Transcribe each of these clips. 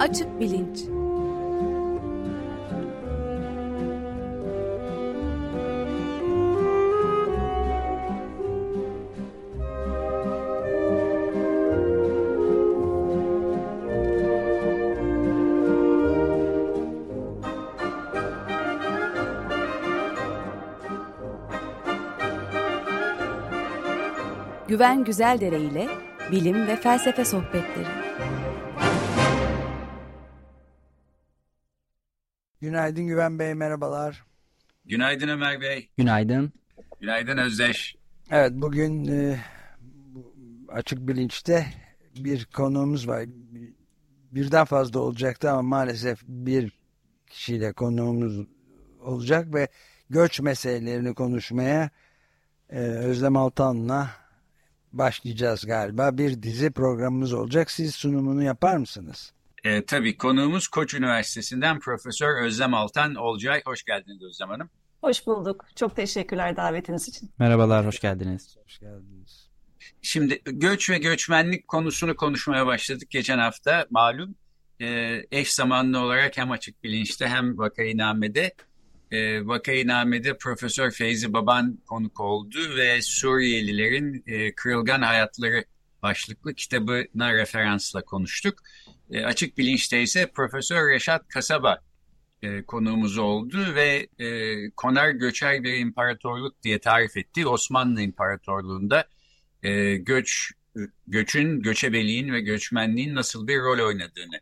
Açık Bilinç Güven Güzeldere ile bilim ve felsefe sohbetleri. Günaydın Güven Bey, merhabalar. Günaydın Ömer Bey. Günaydın. Günaydın Özdeş. Evet, bugün e, Açık Bilinç'te bir konuğumuz var. Birden fazla olacaktı ama maalesef bir kişiyle konuğumuz olacak ve göç meselelerini konuşmaya e, Özlem Altan'la başlayacağız galiba. Bir dizi programımız olacak. Siz sunumunu yapar mısınız? E, tabii konuğumuz Koç Üniversitesi'nden Profesör Özlem Altan Olcay. Hoş geldiniz Özlem Hanım. Hoş bulduk. Çok teşekkürler davetiniz için. Merhabalar, hoş geldiniz. Hoş geldiniz. Şimdi göç ve göçmenlik konusunu konuşmaya başladık geçen hafta. Malum e, eş zamanlı olarak hem açık bilinçte hem vakayinamede e, vakayinamede Profesör Feyzi Baban konuk oldu ve Suriyelilerin e, kırılgan hayatları başlıklı kitabına referansla konuştuk. E, açık bilinçte ise Profesör Reşat Kasaba e, konuğumuz oldu ve e, konar göçer bir imparatorluk diye tarif ettiği Osmanlı İmparatorluğu'nda göç göçün, göçebeliğin ve göçmenliğin nasıl bir rol oynadığını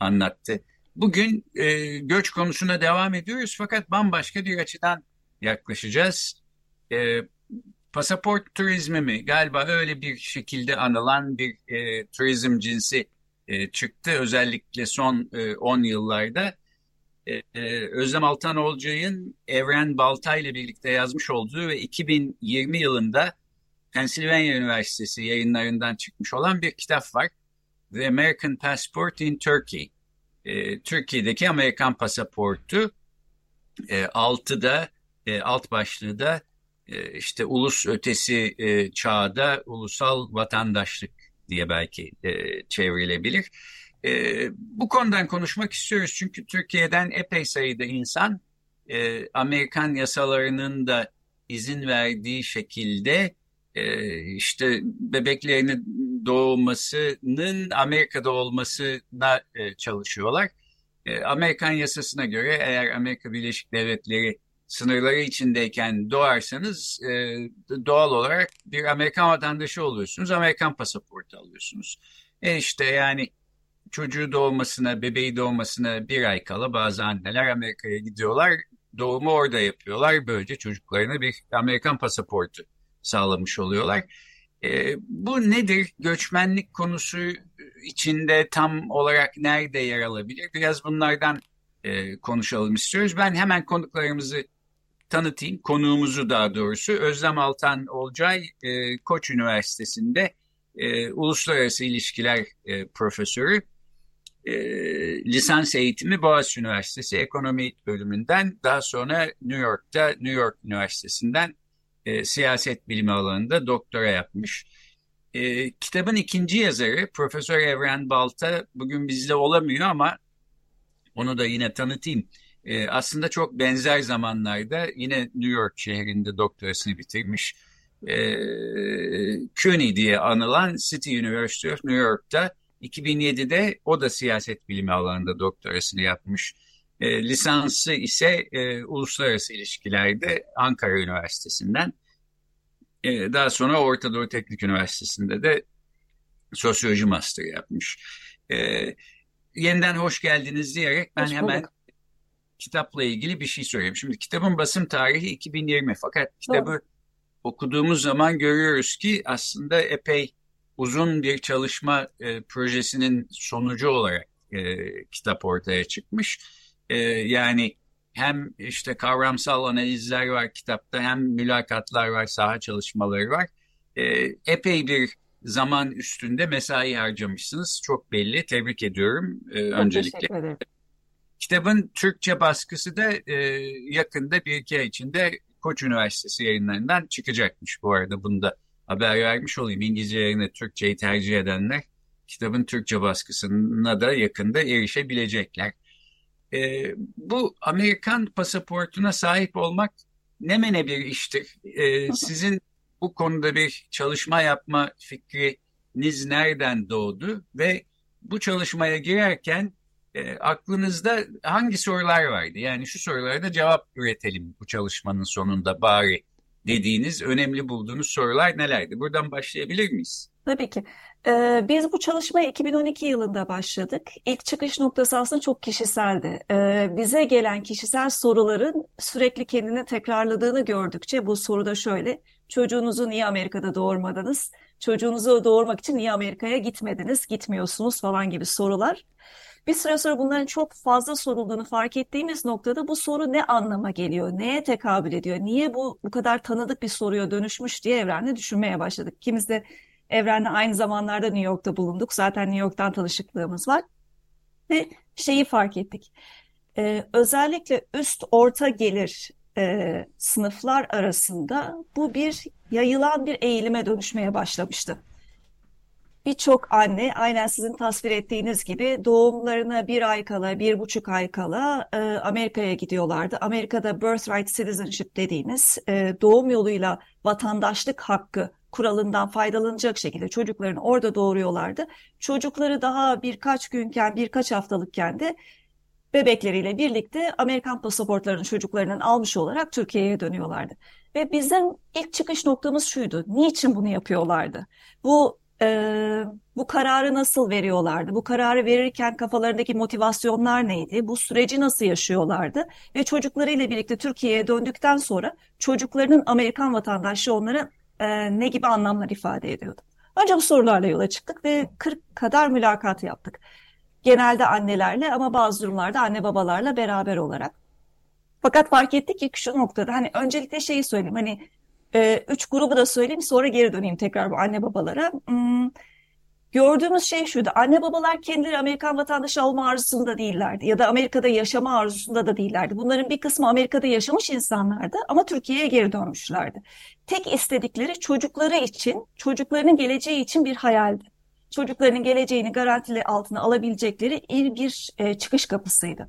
anlattı. Bugün e, göç konusuna devam ediyoruz fakat bambaşka bir açıdan yaklaşacağız. E, pasaport turizmi mi? Galiba öyle bir şekilde anılan bir e, turizm cinsi e, çıktı. Özellikle son 10 e, yıllarda. E, e, Özlem Altan Olcay'ın Evren Baltay ile birlikte yazmış olduğu ve 2020 yılında Pennsylvania Üniversitesi yayınlarından çıkmış olan bir kitap var. The American Passport in Turkey. E, Türkiye'deki Amerikan pasaportu e, altıda e, alt başlığı da e, işte ulus ötesi e, çağda ulusal vatandaşlık diye belki e, çevrilebilir. E, bu konudan konuşmak istiyoruz çünkü Türkiye'den epey sayıda insan e, Amerikan yasalarının da izin verdiği şekilde işte bebeklerinin doğmasının Amerika'da olmasına e, çalışıyorlar. E, Amerikan yasasına göre eğer Amerika Birleşik Devletleri sınırları içindeyken doğarsanız e, doğal olarak bir Amerikan vatandaşı oluyorsunuz. Amerikan pasaportu alıyorsunuz. E işte yani çocuğu doğmasına, bebeği doğmasına bir ay kala bazı anneler Amerika'ya gidiyorlar. Doğumu orada yapıyorlar. Böylece çocuklarına bir Amerikan pasaportu sağlamış oluyorlar. E, bu nedir? Göçmenlik konusu içinde tam olarak nerede yer alabilir? Biraz bunlardan e, konuşalım istiyoruz. Ben hemen konuklarımızı tanıtayım. Konuğumuzu daha doğrusu Özlem Altan Olcay e, Koç Üniversitesi'nde e, Uluslararası İlişkiler e, Profesörü. E, lisans eğitimi Boğaziçi Üniversitesi Ekonomi bölümünden daha sonra New York'ta New York Üniversitesi'nden e, siyaset bilimi alanında doktora yapmış. E, kitabın ikinci yazarı Profesör Evren Balta bugün bizde olamıyor ama onu da yine tanıtayım. E, aslında çok benzer zamanlarda yine New York şehrinde doktorasını bitirmiş. E, CUNY diye anılan City University of New York'ta 2007'de o da siyaset bilimi alanında doktorasını yapmış. E, lisansı ise e, uluslararası ilişkilerde Ankara Üniversitesi'nden. E, daha sonra Orta Doğu Teknik Üniversitesi'nde de sosyoloji master yapmış. E, yeniden hoş geldiniz diyerek ben hoş hemen kitapla ilgili bir şey söyleyeyim. Şimdi kitabın basım tarihi 2020 fakat kitabı Doğru. okuduğumuz zaman görüyoruz ki aslında epey uzun bir çalışma e, projesinin sonucu olarak e, kitap ortaya çıkmış. E, yani hem işte kavramsal analizler var kitapta hem mülakatlar var, saha çalışmaları var. E, epey bir zaman üstünde mesai harcamışsınız. Çok belli. Tebrik ediyorum e, Çok öncelikle. Teşekkür ederim. Kitabın Türkçe baskısı da e, yakında bir iki ay içinde Koç Üniversitesi yayınlarından çıkacakmış bu arada. Bunu da haber vermiş olayım. İngilizce yerine Türkçeyi tercih edenler kitabın Türkçe baskısına da yakında erişebilecekler. E, bu Amerikan pasaportuna sahip olmak ne mene bir iştir. E, sizin bu konuda bir çalışma yapma fikriniz nereden doğdu ve bu çalışmaya girerken e, aklınızda hangi sorular vardı? Yani şu sorulara da cevap üretelim bu çalışmanın sonunda bari dediğiniz, önemli bulduğunuz sorular nelerdi? Buradan başlayabilir miyiz? Tabii ki. Ee, biz bu çalışmaya 2012 yılında başladık. İlk çıkış noktası aslında çok kişiseldi. Ee, bize gelen kişisel soruların sürekli kendini tekrarladığını gördükçe bu soruda şöyle. Çocuğunuzu niye Amerika'da doğurmadınız? Çocuğunuzu doğurmak için niye Amerika'ya gitmediniz? Gitmiyorsunuz falan gibi sorular. Bir süre sonra bunların çok fazla sorulduğunu fark ettiğimiz noktada bu soru ne anlama geliyor? Neye tekabül ediyor? Niye bu bu kadar tanıdık bir soruya dönüşmüş diye evrende düşünmeye başladık. İkimiz de evrende aynı zamanlarda New York'ta bulunduk. Zaten New York'tan tanışıklığımız var. Ve şeyi fark ettik. Ee, özellikle üst orta gelir e, sınıflar arasında bu bir yayılan bir eğilime dönüşmeye başlamıştı. Birçok anne aynen sizin tasvir ettiğiniz gibi doğumlarına bir ay kala, bir buçuk ay kala e, Amerika'ya gidiyorlardı. Amerika'da birthright citizenship dediğimiz e, doğum yoluyla vatandaşlık hakkı kuralından faydalanacak şekilde çocuklarını orada doğuruyorlardı. Çocukları daha birkaç günken, birkaç haftalıkken de bebekleriyle birlikte Amerikan pasaportlarını çocuklarının almış olarak Türkiye'ye dönüyorlardı. Ve bizim ilk çıkış noktamız şuydu. Niçin bunu yapıyorlardı? Bu e, bu kararı nasıl veriyorlardı? Bu kararı verirken kafalarındaki motivasyonlar neydi? Bu süreci nasıl yaşıyorlardı? Ve çocuklarıyla birlikte Türkiye'ye döndükten sonra çocuklarının Amerikan vatandaşlığı onlara e, ne gibi anlamlar ifade ediyordu? Önce bu sorularla yola çıktık ve 40 kadar mülakat yaptık. Genelde annelerle ama bazı durumlarda anne babalarla beraber olarak. Fakat fark ettik ki şu noktada hani öncelikle şeyi söyleyeyim hani e, üç grubu da söyleyeyim sonra geri döneyim tekrar bu anne babalara. Hmm, gördüğümüz şey şuydu. Anne babalar kendileri Amerikan vatandaşı olma arzusunda değillerdi. Ya da Amerika'da yaşama arzusunda da değillerdi. Bunların bir kısmı Amerika'da yaşamış insanlardı ama Türkiye'ye geri dönmüşlerdi. Tek istedikleri çocukları için, çocuklarının geleceği için bir hayaldi. Çocuklarının geleceğini garantili altına alabilecekleri bir, bir e, çıkış kapısıydı.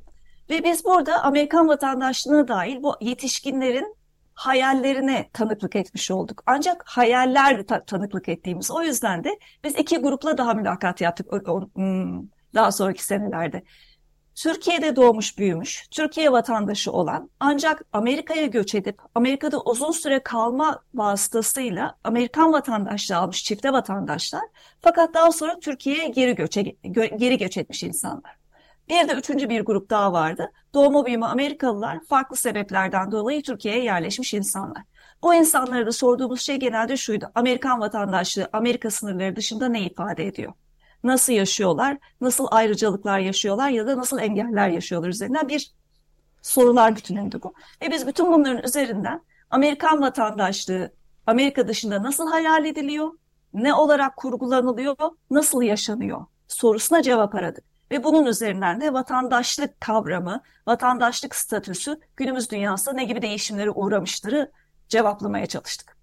Ve biz burada Amerikan vatandaşlığına dahil bu yetişkinlerin hayallerine tanıklık etmiş olduk. Ancak hayaller ta tanıklık ettiğimiz. O yüzden de biz iki grupla daha mülakat yaptık hmm, daha sonraki senelerde. Türkiye'de doğmuş büyümüş, Türkiye vatandaşı olan ancak Amerika'ya göç edip Amerika'da uzun süre kalma vasıtasıyla Amerikan vatandaşlığı almış çifte vatandaşlar fakat daha sonra Türkiye'ye geri göç, geri göç etmiş insanlar. Bir de üçüncü bir grup daha vardı. Doğma büyüme Amerikalılar farklı sebeplerden dolayı Türkiye'ye yerleşmiş insanlar. Bu insanlara da sorduğumuz şey genelde şuydu. Amerikan vatandaşlığı Amerika sınırları dışında ne ifade ediyor? Nasıl yaşıyorlar? Nasıl ayrıcalıklar yaşıyorlar ya da nasıl engeller yaşıyorlar üzerinden bir sorular bütünüydü bu. Ve biz bütün bunların üzerinden Amerikan vatandaşlığı Amerika dışında nasıl hayal ediliyor? Ne olarak kurgulanılıyor? Nasıl yaşanıyor? Sorusuna cevap aradık. Ve bunun üzerinden de vatandaşlık kavramı, vatandaşlık statüsü günümüz dünyasında ne gibi değişimlere uğramıştırı cevaplamaya çalıştık.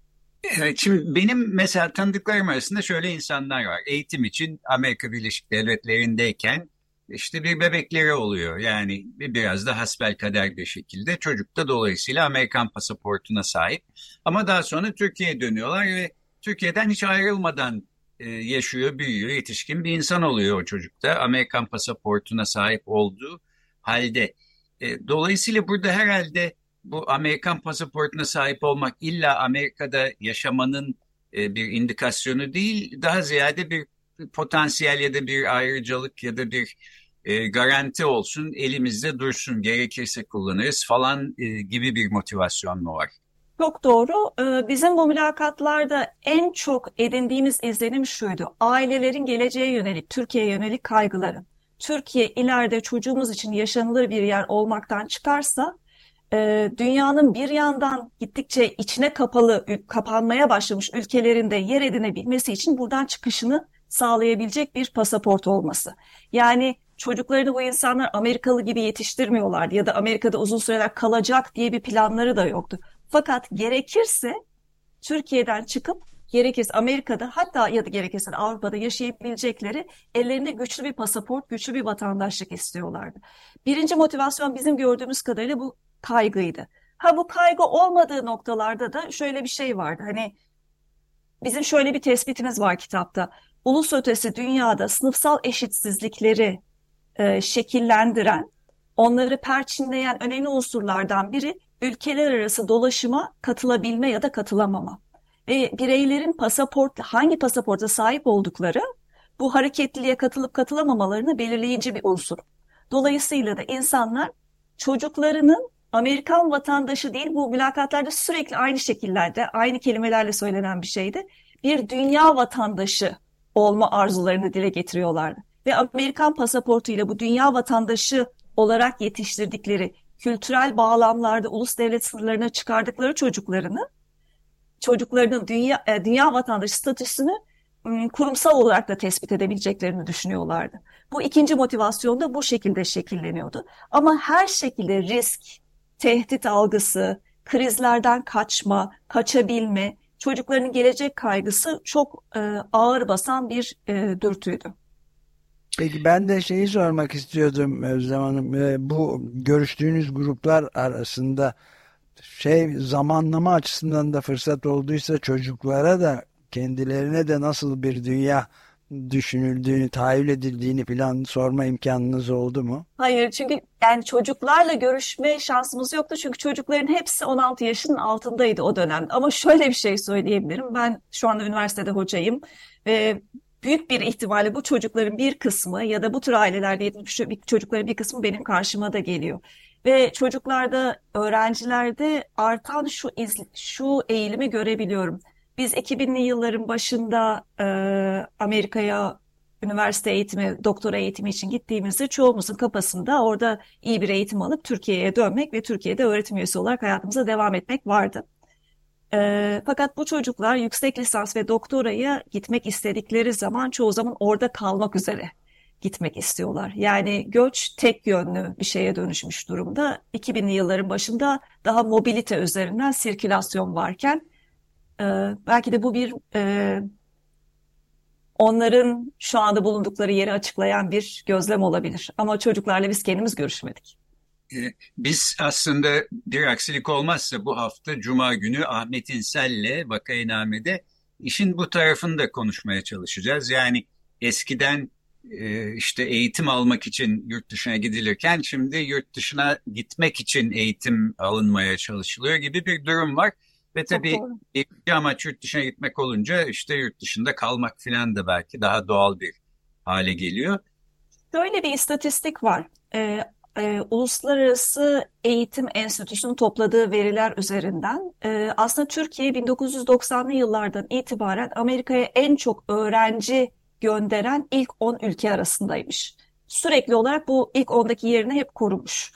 Evet, şimdi benim mesela tanıdıklarım arasında şöyle insanlar var. Eğitim için Amerika Birleşik Devletleri'ndeyken işte bir bebekleri oluyor. Yani biraz da hasbelkader bir şekilde. Çocuk da dolayısıyla Amerikan pasaportuna sahip. Ama daha sonra Türkiye'ye dönüyorlar ve Türkiye'den hiç ayrılmadan e, yaşıyor, büyüyor, yetişkin bir insan oluyor o çocukta. Amerikan pasaportuna sahip olduğu halde. E, dolayısıyla burada herhalde bu Amerikan pasaportuna sahip olmak illa Amerika'da yaşamanın e, bir indikasyonu değil, daha ziyade bir potansiyel ya da bir ayrıcalık ya da bir garanti olsun, elimizde dursun, gerekirse kullanırız falan gibi bir motivasyon mu var? Çok doğru. Ee, bizim bu mülakatlarda en çok edindiğimiz izlenim şuydu. Ailelerin geleceğe yönelik, Türkiye'ye yönelik kaygıları. Türkiye ileride çocuğumuz için yaşanılır bir yer olmaktan çıkarsa e, dünyanın bir yandan gittikçe içine kapalı, kapanmaya başlamış ülkelerinde yer edinebilmesi için buradan çıkışını sağlayabilecek bir pasaport olması. Yani çocuklarını bu insanlar Amerikalı gibi yetiştirmiyorlardı ya da Amerika'da uzun süreler kalacak diye bir planları da yoktu. Fakat gerekirse Türkiye'den çıkıp gerekirse Amerika'da hatta ya da gerekirse Avrupa'da yaşayabilecekleri ellerinde güçlü bir pasaport, güçlü bir vatandaşlık istiyorlardı. Birinci motivasyon bizim gördüğümüz kadarıyla bu kaygıydı. Ha bu kaygı olmadığı noktalarda da şöyle bir şey vardı. Hani bizim şöyle bir tespitimiz var kitapta. Ulus ötesi dünyada sınıfsal eşitsizlikleri e, şekillendiren, onları perçinleyen önemli unsurlardan biri ülkeler arası dolaşıma katılabilme ya da katılamama. Ve bireylerin pasaport, hangi pasaporta sahip oldukları bu hareketliliğe katılıp katılamamalarını belirleyici bir unsur. Dolayısıyla da insanlar çocuklarının Amerikan vatandaşı değil bu mülakatlarda sürekli aynı şekillerde, aynı kelimelerle söylenen bir şeydi. Bir dünya vatandaşı olma arzularını dile getiriyorlardı. Ve Amerikan pasaportuyla bu dünya vatandaşı olarak yetiştirdikleri kültürel bağlamlarda ulus devlet sınırlarına çıkardıkları çocuklarını çocuklarının dünya e, dünya vatandaşı statüsünü kurumsal olarak da tespit edebileceklerini düşünüyorlardı. Bu ikinci motivasyon da bu şekilde şekilleniyordu. Ama her şekilde risk, tehdit algısı, krizlerden kaçma, kaçabilme, çocukların gelecek kaygısı çok e, ağır basan bir e, dürtüydü. Peki ben de şeyi sormak istiyordum Özlem Hanım. E, bu görüştüğünüz gruplar arasında şey zamanlama açısından da fırsat olduysa çocuklara da kendilerine de nasıl bir dünya düşünüldüğünü, tahayyül edildiğini falan sorma imkanınız oldu mu? Hayır çünkü yani çocuklarla görüşme şansımız yoktu. Çünkü çocukların hepsi 16 yaşının altındaydı o dönem. Ama şöyle bir şey söyleyebilirim. Ben şu anda üniversitede hocayım ve büyük bir ihtimalle bu çocukların bir kısmı ya da bu tür ailelerde yetişmiş çocukların bir kısmı benim karşıma da geliyor. Ve çocuklarda, öğrencilerde artan şu iz, şu eğilimi görebiliyorum. Biz 2000'li yılların başında e, Amerika'ya üniversite eğitimi, doktora eğitimi için gittiğimizde çoğumuzun kafasında orada iyi bir eğitim alıp Türkiye'ye dönmek ve Türkiye'de öğretim üyesi olarak hayatımıza devam etmek vardı. E, fakat bu çocuklar yüksek lisans ve doktoraya gitmek istedikleri zaman çoğu zaman orada kalmak üzere gitmek istiyorlar. Yani göç tek yönlü bir şeye dönüşmüş durumda. 2000'li yılların başında daha mobilite üzerinden sirkülasyon varken e, belki de bu bir e, onların şu anda bulundukları yeri açıklayan bir gözlem olabilir. Ama çocuklarla biz kendimiz görüşmedik. E, biz aslında bir aksilik olmazsa bu hafta Cuma günü Ahmet İnsel'le Vakainame'de işin bu tarafını da konuşmaya çalışacağız. Yani eskiden e, işte eğitim almak için yurt dışına gidilirken şimdi yurt dışına gitmek için eğitim alınmaya çalışılıyor gibi bir durum var. Ve tabii bir amaç yurt dışına gitmek olunca işte yurt dışında kalmak falan da belki daha doğal bir hale geliyor. Böyle bir istatistik var. Ee, e, Uluslararası Eğitim Enstitüsü'nün topladığı veriler üzerinden e, aslında Türkiye 1990'lı yıllardan itibaren Amerika'ya en çok öğrenci gönderen ilk 10 ülke arasındaymış. Sürekli olarak bu ilk 10'daki yerini hep korumuş.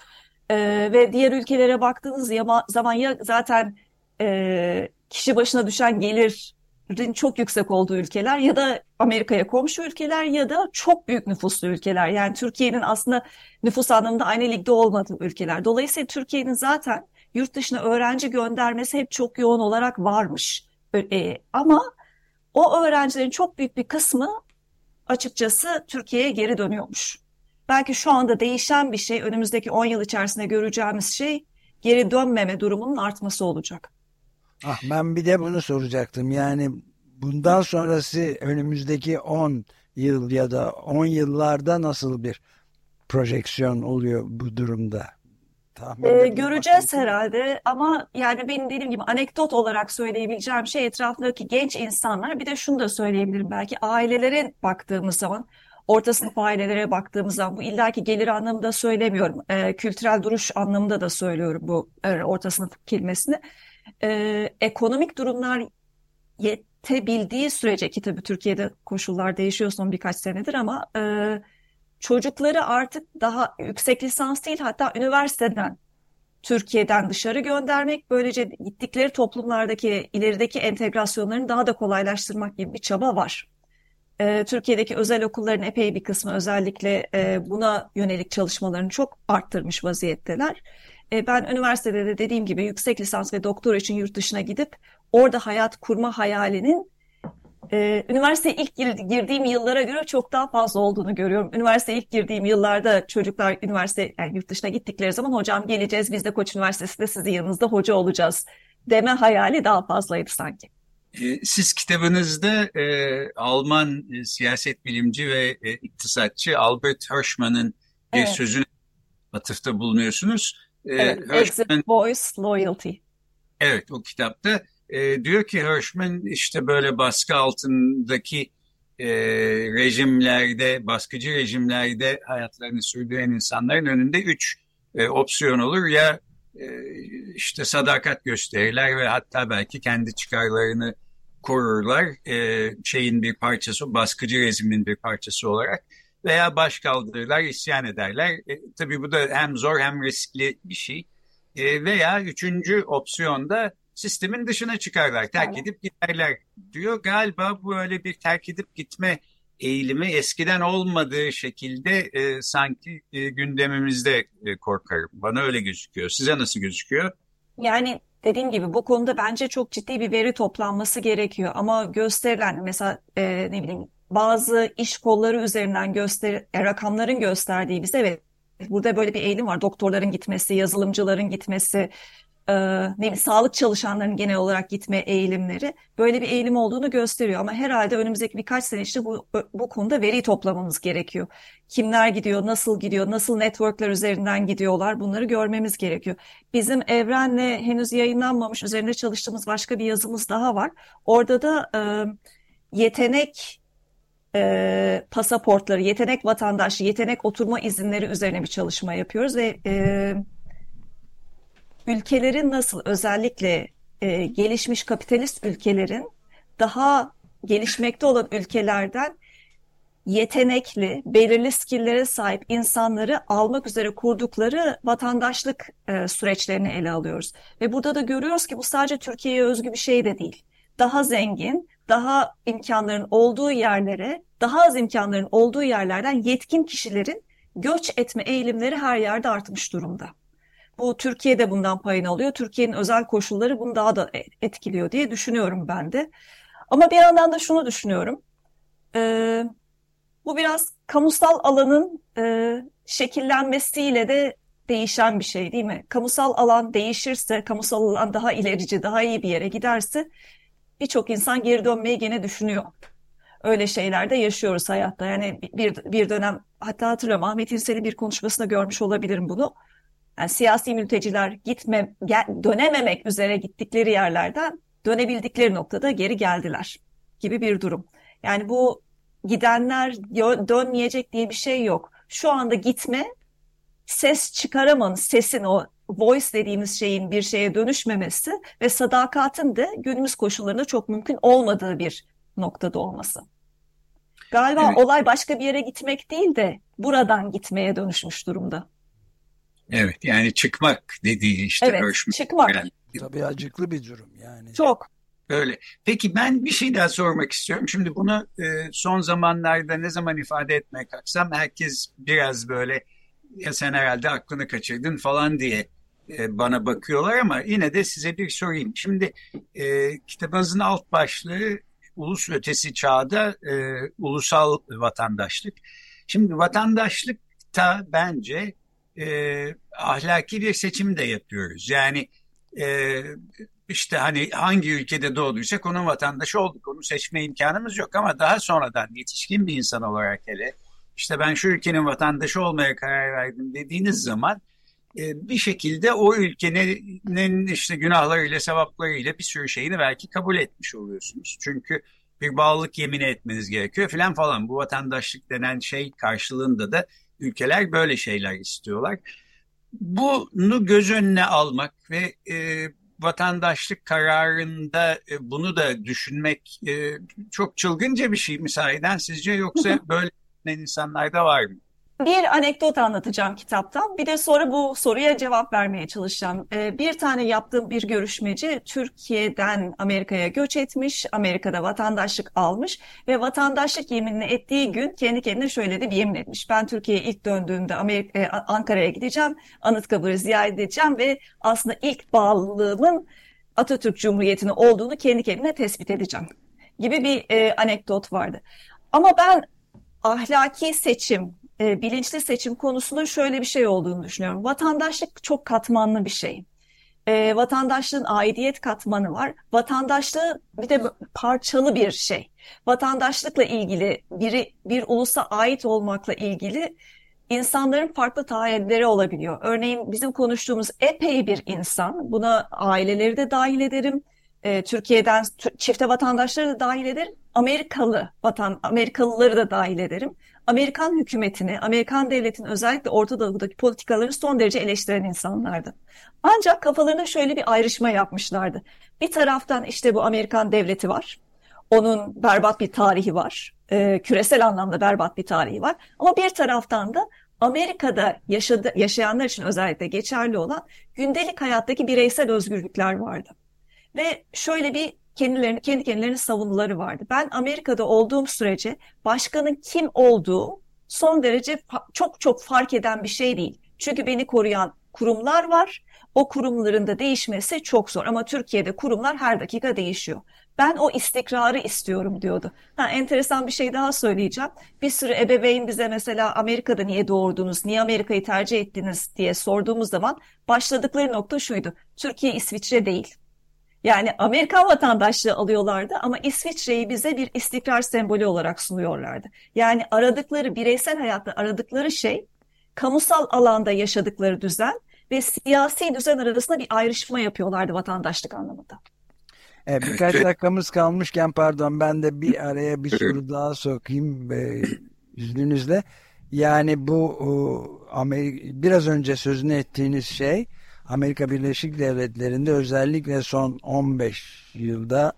Ee, ve diğer ülkelere baktığınız zaman ya zaten e, kişi başına düşen gelirin çok yüksek olduğu ülkeler ya da Amerika'ya komşu ülkeler ya da çok büyük nüfuslu ülkeler. Yani Türkiye'nin aslında nüfus anlamında aynı ligde olmadığı ülkeler. Dolayısıyla Türkiye'nin zaten yurt dışına öğrenci göndermesi hep çok yoğun olarak varmış. E, ama o öğrencilerin çok büyük bir kısmı açıkçası Türkiye'ye geri dönüyormuş. Belki şu anda değişen bir şey, önümüzdeki 10 yıl içerisinde göreceğimiz şey geri dönmeme durumunun artması olacak. Ah, ben bir de bunu soracaktım. Yani bundan sonrası önümüzdeki 10 yıl ya da 10 yıllarda nasıl bir projeksiyon oluyor bu durumda? Ee, göreceğiz herhalde. Ama yani benim dediğim gibi anekdot olarak söyleyebileceğim şey etrafındaki genç insanlar. Bir de şunu da söyleyebilirim. Belki ailelere baktığımız zaman orta sınıf ailelere baktığımız zaman bu illaki gelir anlamında söylemiyorum. E, kültürel duruş anlamında da söylüyorum bu e, orta sınıf kelimesini e, ekonomik durumlar yetebildiği sürece ki tabii Türkiye'de koşullar değişiyor son birkaç senedir ama e, çocukları artık daha yüksek lisans değil hatta üniversiteden Türkiye'den dışarı göndermek böylece gittikleri toplumlardaki ilerideki entegrasyonlarını daha da kolaylaştırmak gibi bir çaba var. e, Türkiye'deki özel okulların epey bir kısmı özellikle e, buna yönelik çalışmalarını çok arttırmış vaziyetteler. E, ben üniversitede de dediğim gibi yüksek lisans ve doktora için yurt dışına gidip orada hayat kurma hayalinin e, üniversiteye ilk girdiğim yıllara göre çok daha fazla olduğunu görüyorum. Üniversiteye ilk girdiğim yıllarda çocuklar üniversite yani yurt dışına gittikleri zaman hocam geleceğiz biz de Koç Üniversitesi'nde sizin yanınızda hoca olacağız deme hayali daha fazlaydı sanki. E, siz kitabınızda e, Alman e, siyaset bilimci ve e, iktisatçı Albert Hirschman'ın evet. sözüne atıfta bulunuyorsunuz. E, evet, Hirschman, Exit Voice Loyalty. Evet, o kitapta e, diyor ki Hirschman işte böyle baskı altındaki e, rejimlerde, baskıcı rejimlerde hayatlarını sürdüren insanların önünde üç e, opsiyon olur. Ya e, işte sadakat gösterirler ve hatta belki kendi çıkarlarını korurlar e, şeyin bir parçası, baskıcı rejimin bir parçası olarak veya baş kaldırırlar, isyan ederler. E, tabii bu da hem zor hem riskli bir şey. E, veya üçüncü opsiyonda sistemin dışına çıkarlar, terk edip giderler diyor. Galiba bu öyle bir terk edip gitme eğilimi eskiden olmadığı şekilde e, sanki e, gündemimizde e, korkarım. Bana öyle gözüküyor. Size nasıl gözüküyor? Yani dediğim gibi bu konuda bence çok ciddi bir veri toplanması gerekiyor. Ama gösterilen mesela e, ne bileyim bazı iş kolları üzerinden göster e, rakamların gösterdiği bize evet burada böyle bir eğilim var. Doktorların gitmesi, yazılımcıların gitmesi, e, ne sağlık çalışanlarının genel olarak gitme eğilimleri böyle bir eğilim olduğunu gösteriyor. Ama herhalde önümüzdeki birkaç sene işte bu, bu konuda veri toplamamız gerekiyor. Kimler gidiyor, nasıl gidiyor, nasıl networkler üzerinden gidiyorlar bunları görmemiz gerekiyor. Bizim Evren'le henüz yayınlanmamış üzerinde çalıştığımız başka bir yazımız daha var. Orada da e, yetenek e, pasaportları, yetenek vatandaşlığı, yetenek oturma izinleri üzerine bir çalışma yapıyoruz ve e, ülkelerin nasıl özellikle e, gelişmiş kapitalist ülkelerin daha gelişmekte olan ülkelerden yetenekli, belirli skillere sahip insanları almak üzere kurdukları vatandaşlık e, süreçlerini ele alıyoruz. Ve burada da görüyoruz ki bu sadece Türkiye'ye özgü bir şey de değil. Daha zengin, daha imkanların olduğu yerlere, daha az imkanların olduğu yerlerden yetkin kişilerin göç etme eğilimleri her yerde artmış durumda. Bu Türkiye'de bundan payını alıyor. Türkiye'nin özel koşulları bunu daha da etkiliyor diye düşünüyorum ben de. Ama bir yandan da şunu düşünüyorum. Ee, bu biraz kamusal alanın e, şekillenmesiyle de değişen bir şey değil mi? Kamusal alan değişirse, kamusal alan daha ilerici, daha iyi bir yere giderse birçok insan geri dönmeyi gene düşünüyor. Öyle şeyler de yaşıyoruz hayatta. Yani bir, bir dönem hatta hatırlıyorum Ahmet İnsel'in bir konuşmasında görmüş olabilirim bunu yani siyasi mülteciler gitme, gel, dönememek üzere gittikleri yerlerden dönebildikleri noktada geri geldiler gibi bir durum. Yani bu gidenler dönmeyecek diye bir şey yok. Şu anda gitme ses çıkaramanın, sesin o voice dediğimiz şeyin bir şeye dönüşmemesi ve sadakatin de günümüz koşullarında çok mümkün olmadığı bir noktada olması. Galiba evet. olay başka bir yere gitmek değil de buradan gitmeye dönüşmüş durumda. Evet yani çıkmak dediği işte evet, ölçmek. çıkmak. Yani. Tabii acıklı bir durum yani. Çok. Öyle. Peki ben bir şey daha sormak istiyorum. Şimdi bunu e, son zamanlarda ne zaman ifade etmeye kalksam herkes biraz böyle ya sen herhalde aklını kaçırdın falan diye bana bakıyorlar ama yine de size bir sorayım. Şimdi e, kitabınızın alt başlığı ulus ötesi çağda e, ulusal vatandaşlık. Şimdi vatandaşlık da bence e, ahlaki bir seçim de yapıyoruz. Yani e, işte hani hangi ülkede doğduysak onun vatandaşı olduk. Onu seçme imkanımız yok ama daha sonradan yetişkin bir insan olarak hele işte ben şu ülkenin vatandaşı olmaya karar verdim dediğiniz zaman e, bir şekilde o ülkenin işte günahlarıyla, sevaplarıyla bir sürü şeyini belki kabul etmiş oluyorsunuz. Çünkü bir bağlılık yemini etmeniz gerekiyor filan falan. Bu vatandaşlık denen şey karşılığında da ülkeler böyle şeyler istiyorlar. Bunu göz önüne almak ve e, vatandaşlık kararında e, bunu da düşünmek e, çok çılgınca bir şey mi sahiden sizce yoksa böyle insanlar da var mı? Bir anekdot anlatacağım kitaptan. Bir de sonra bu soruya cevap vermeye çalışacağım. Ee, bir tane yaptığım bir görüşmeci Türkiye'den Amerika'ya göç etmiş, Amerika'da vatandaşlık almış ve vatandaşlık yeminini ettiği gün kendi kendine şöyle de bir yemin etmiş. Ben Türkiye'ye ilk döndüğümde Amerika, e, Ankara'ya gideceğim, Anıtkabir'i ziyaret edeceğim ve aslında ilk bağlılığımın Atatürk Cumhuriyeti'ne olduğunu kendi kendine tespit edeceğim gibi bir e, anekdot vardı. Ama ben ahlaki seçim, e, bilinçli seçim konusunda şöyle bir şey olduğunu düşünüyorum. Vatandaşlık çok katmanlı bir şey. E, vatandaşlığın aidiyet katmanı var. Vatandaşlığı bir de parçalı bir şey. Vatandaşlıkla ilgili biri bir ulusa ait olmakla ilgili insanların farklı taahhütleri olabiliyor. Örneğin bizim konuştuğumuz epey bir insan, buna aileleri de dahil ederim, e, Türkiye'den çifte vatandaşları da dahil ederim, Amerikalı vatan Amerikalıları da dahil ederim. Amerikan hükümetini, Amerikan devletinin özellikle Orta Doğu'daki politikalarını son derece eleştiren insanlardı. Ancak kafalarında şöyle bir ayrışma yapmışlardı. Bir taraftan işte bu Amerikan devleti var. Onun berbat bir tarihi var. E, küresel anlamda berbat bir tarihi var. Ama bir taraftan da Amerika'da yaşadı, yaşayanlar için özellikle geçerli olan gündelik hayattaki bireysel özgürlükler vardı. Ve şöyle bir kendilerini kendi kendilerini savunuları vardı. Ben Amerika'da olduğum sürece başkanın kim olduğu son derece çok çok fark eden bir şey değil. Çünkü beni koruyan kurumlar var. O kurumların da değişmesi çok zor ama Türkiye'de kurumlar her dakika değişiyor. Ben o istikrarı istiyorum diyordu. Ha, enteresan bir şey daha söyleyeceğim. Bir sürü ebeveyn bize mesela Amerika'da niye doğurdunuz, niye Amerika'yı tercih ettiniz diye sorduğumuz zaman başladıkları nokta şuydu. Türkiye İsviçre değil. Yani Amerikan vatandaşlığı alıyorlardı ama İsviçre'yi bize bir istikrar sembolü olarak sunuyorlardı. Yani aradıkları bireysel hayatta aradıkları şey kamusal alanda yaşadıkları düzen ve siyasi düzen arasında bir ayrışma yapıyorlardı vatandaşlık anlamında. Evet, birkaç dakikamız kalmışken pardon ben de bir araya bir soru daha sokayım e, izninizle. Yani bu Amerika, biraz önce sözünü ettiğiniz şey Amerika Birleşik Devletleri'nde özellikle son 15 yılda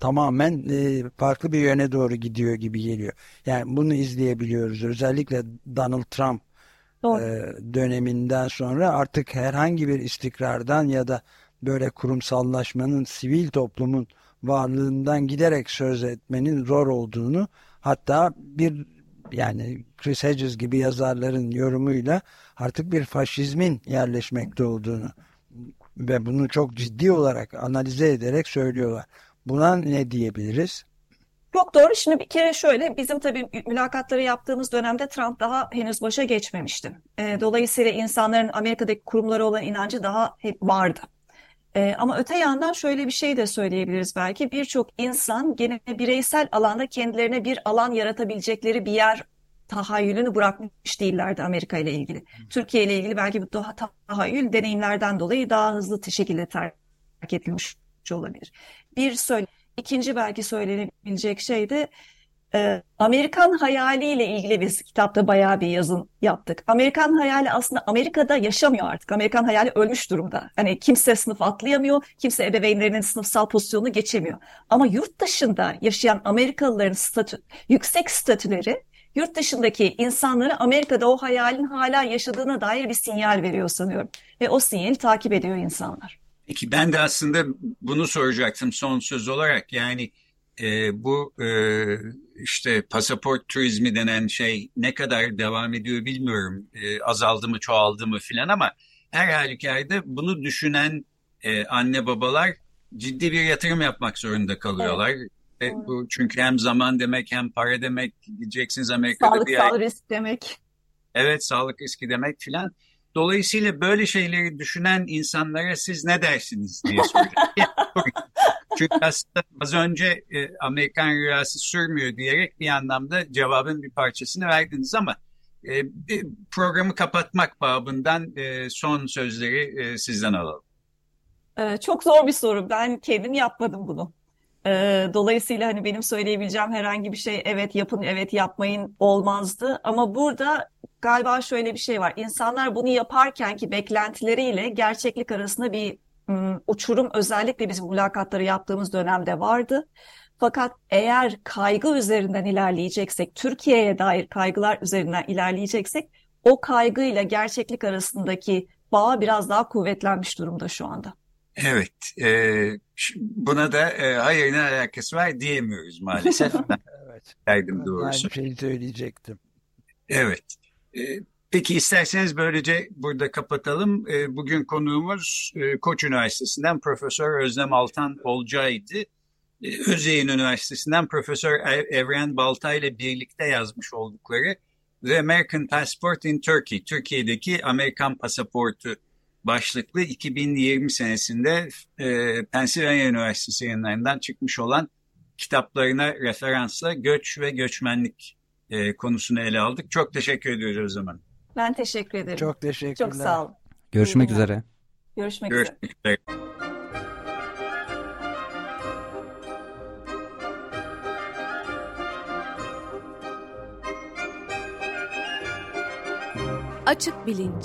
tamamen e, farklı bir yöne doğru gidiyor gibi geliyor. Yani bunu izleyebiliyoruz. Özellikle Donald Trump e, döneminden sonra artık herhangi bir istikrardan ya da böyle kurumsallaşmanın, sivil toplumun varlığından giderek söz etmenin zor olduğunu hatta bir yani Chris Hedges gibi yazarların yorumuyla artık bir faşizmin yerleşmekte olduğunu ve bunu çok ciddi olarak analize ederek söylüyorlar. Buna ne diyebiliriz? Çok doğru. Şimdi bir kere şöyle bizim tabii mülakatları yaptığımız dönemde Trump daha henüz başa geçmemişti. Dolayısıyla insanların Amerika'daki kurumlara olan inancı daha vardı. Ee, ama öte yandan şöyle bir şey de söyleyebiliriz belki. Birçok insan gene bireysel alanda kendilerine bir alan yaratabilecekleri bir yer tahayyülünü bırakmış değillerdi Amerika ile ilgili. Türkiye ile ilgili belki bu daha tahayyül deneyimlerden dolayı daha hızlı şekilde terk edilmiş olabilir. Bir söyle, ikinci belki söylenebilecek şey de e, Amerikan hayaliyle ilgili biz kitapta bayağı bir yazın yaptık. Amerikan hayali aslında Amerika'da yaşamıyor artık. Amerikan hayali ölmüş durumda. Hani kimse sınıf atlayamıyor, kimse ebeveynlerinin sınıfsal pozisyonunu geçemiyor. Ama yurt dışında yaşayan Amerikalıların statü, yüksek statüleri yurt dışındaki insanları Amerika'da o hayalin hala yaşadığına dair bir sinyal veriyor sanıyorum. Ve o sinyali takip ediyor insanlar. Peki ben de aslında bunu soracaktım son söz olarak. Yani e, bu e, işte pasaport turizmi denen şey ne kadar devam ediyor bilmiyorum. E, azaldı mı çoğaldı mı filan ama her halükarda bunu düşünen e, anne babalar ciddi bir yatırım yapmak zorunda kalıyorlar. Evet. E, bu çünkü hem zaman demek hem para demek gideceksiniz Amerika'da Sağlık, bir sağlık risk demek. Evet sağlık riski demek filan. Dolayısıyla böyle şeyleri düşünen insanlara siz ne dersiniz diye soracağım. Çünkü aslında az önce e, Amerikan rüyası sürmüyor diyerek bir anlamda cevabın bir parçasını verdiniz ama e, programı kapatmak babından e, son sözleri e, sizden alalım. Ee, çok zor bir soru. Ben kendim yapmadım bunu. Ee, dolayısıyla hani benim söyleyebileceğim herhangi bir şey evet yapın evet yapmayın olmazdı. Ama burada galiba şöyle bir şey var. İnsanlar bunu yaparken ki beklentileriyle gerçeklik arasında bir uçurum özellikle bizim mülakatları yaptığımız dönemde vardı. Fakat eğer kaygı üzerinden ilerleyeceksek, Türkiye'ye dair kaygılar üzerinden ilerleyeceksek, o kaygıyla gerçeklik arasındaki bağ biraz daha kuvvetlenmiş durumda şu anda. Evet, e, buna da e, hayır ne alakası var diyemiyoruz maalesef. evet. Derdim doğrusu. Aynı şeyi söyleyecektim. Evet. E, peki isterseniz böylece burada kapatalım. E, bugün konuğumuz e, Koç Üniversitesi'nden Profesör Özlem Altan Olcay'dı. E, Özyeğin Üniversitesi'nden Profesör Evren Baltay ile birlikte yazmış oldukları The American Passport in Turkey, Türkiye'deki Amerikan pasaportu başlıklı 2020 senesinde e, Pennsylvania Üniversitesi yayınlarından çıkmış olan kitaplarına referansla göç ve göçmenlik e, konusunu ele aldık. Çok teşekkür ediyoruz o zaman. Ben teşekkür ederim. Çok teşekkürler. Çok sağ olun. Görüşmek üzere. Görüşmek, Görüşmek üzere. üzere. Açık Bilinç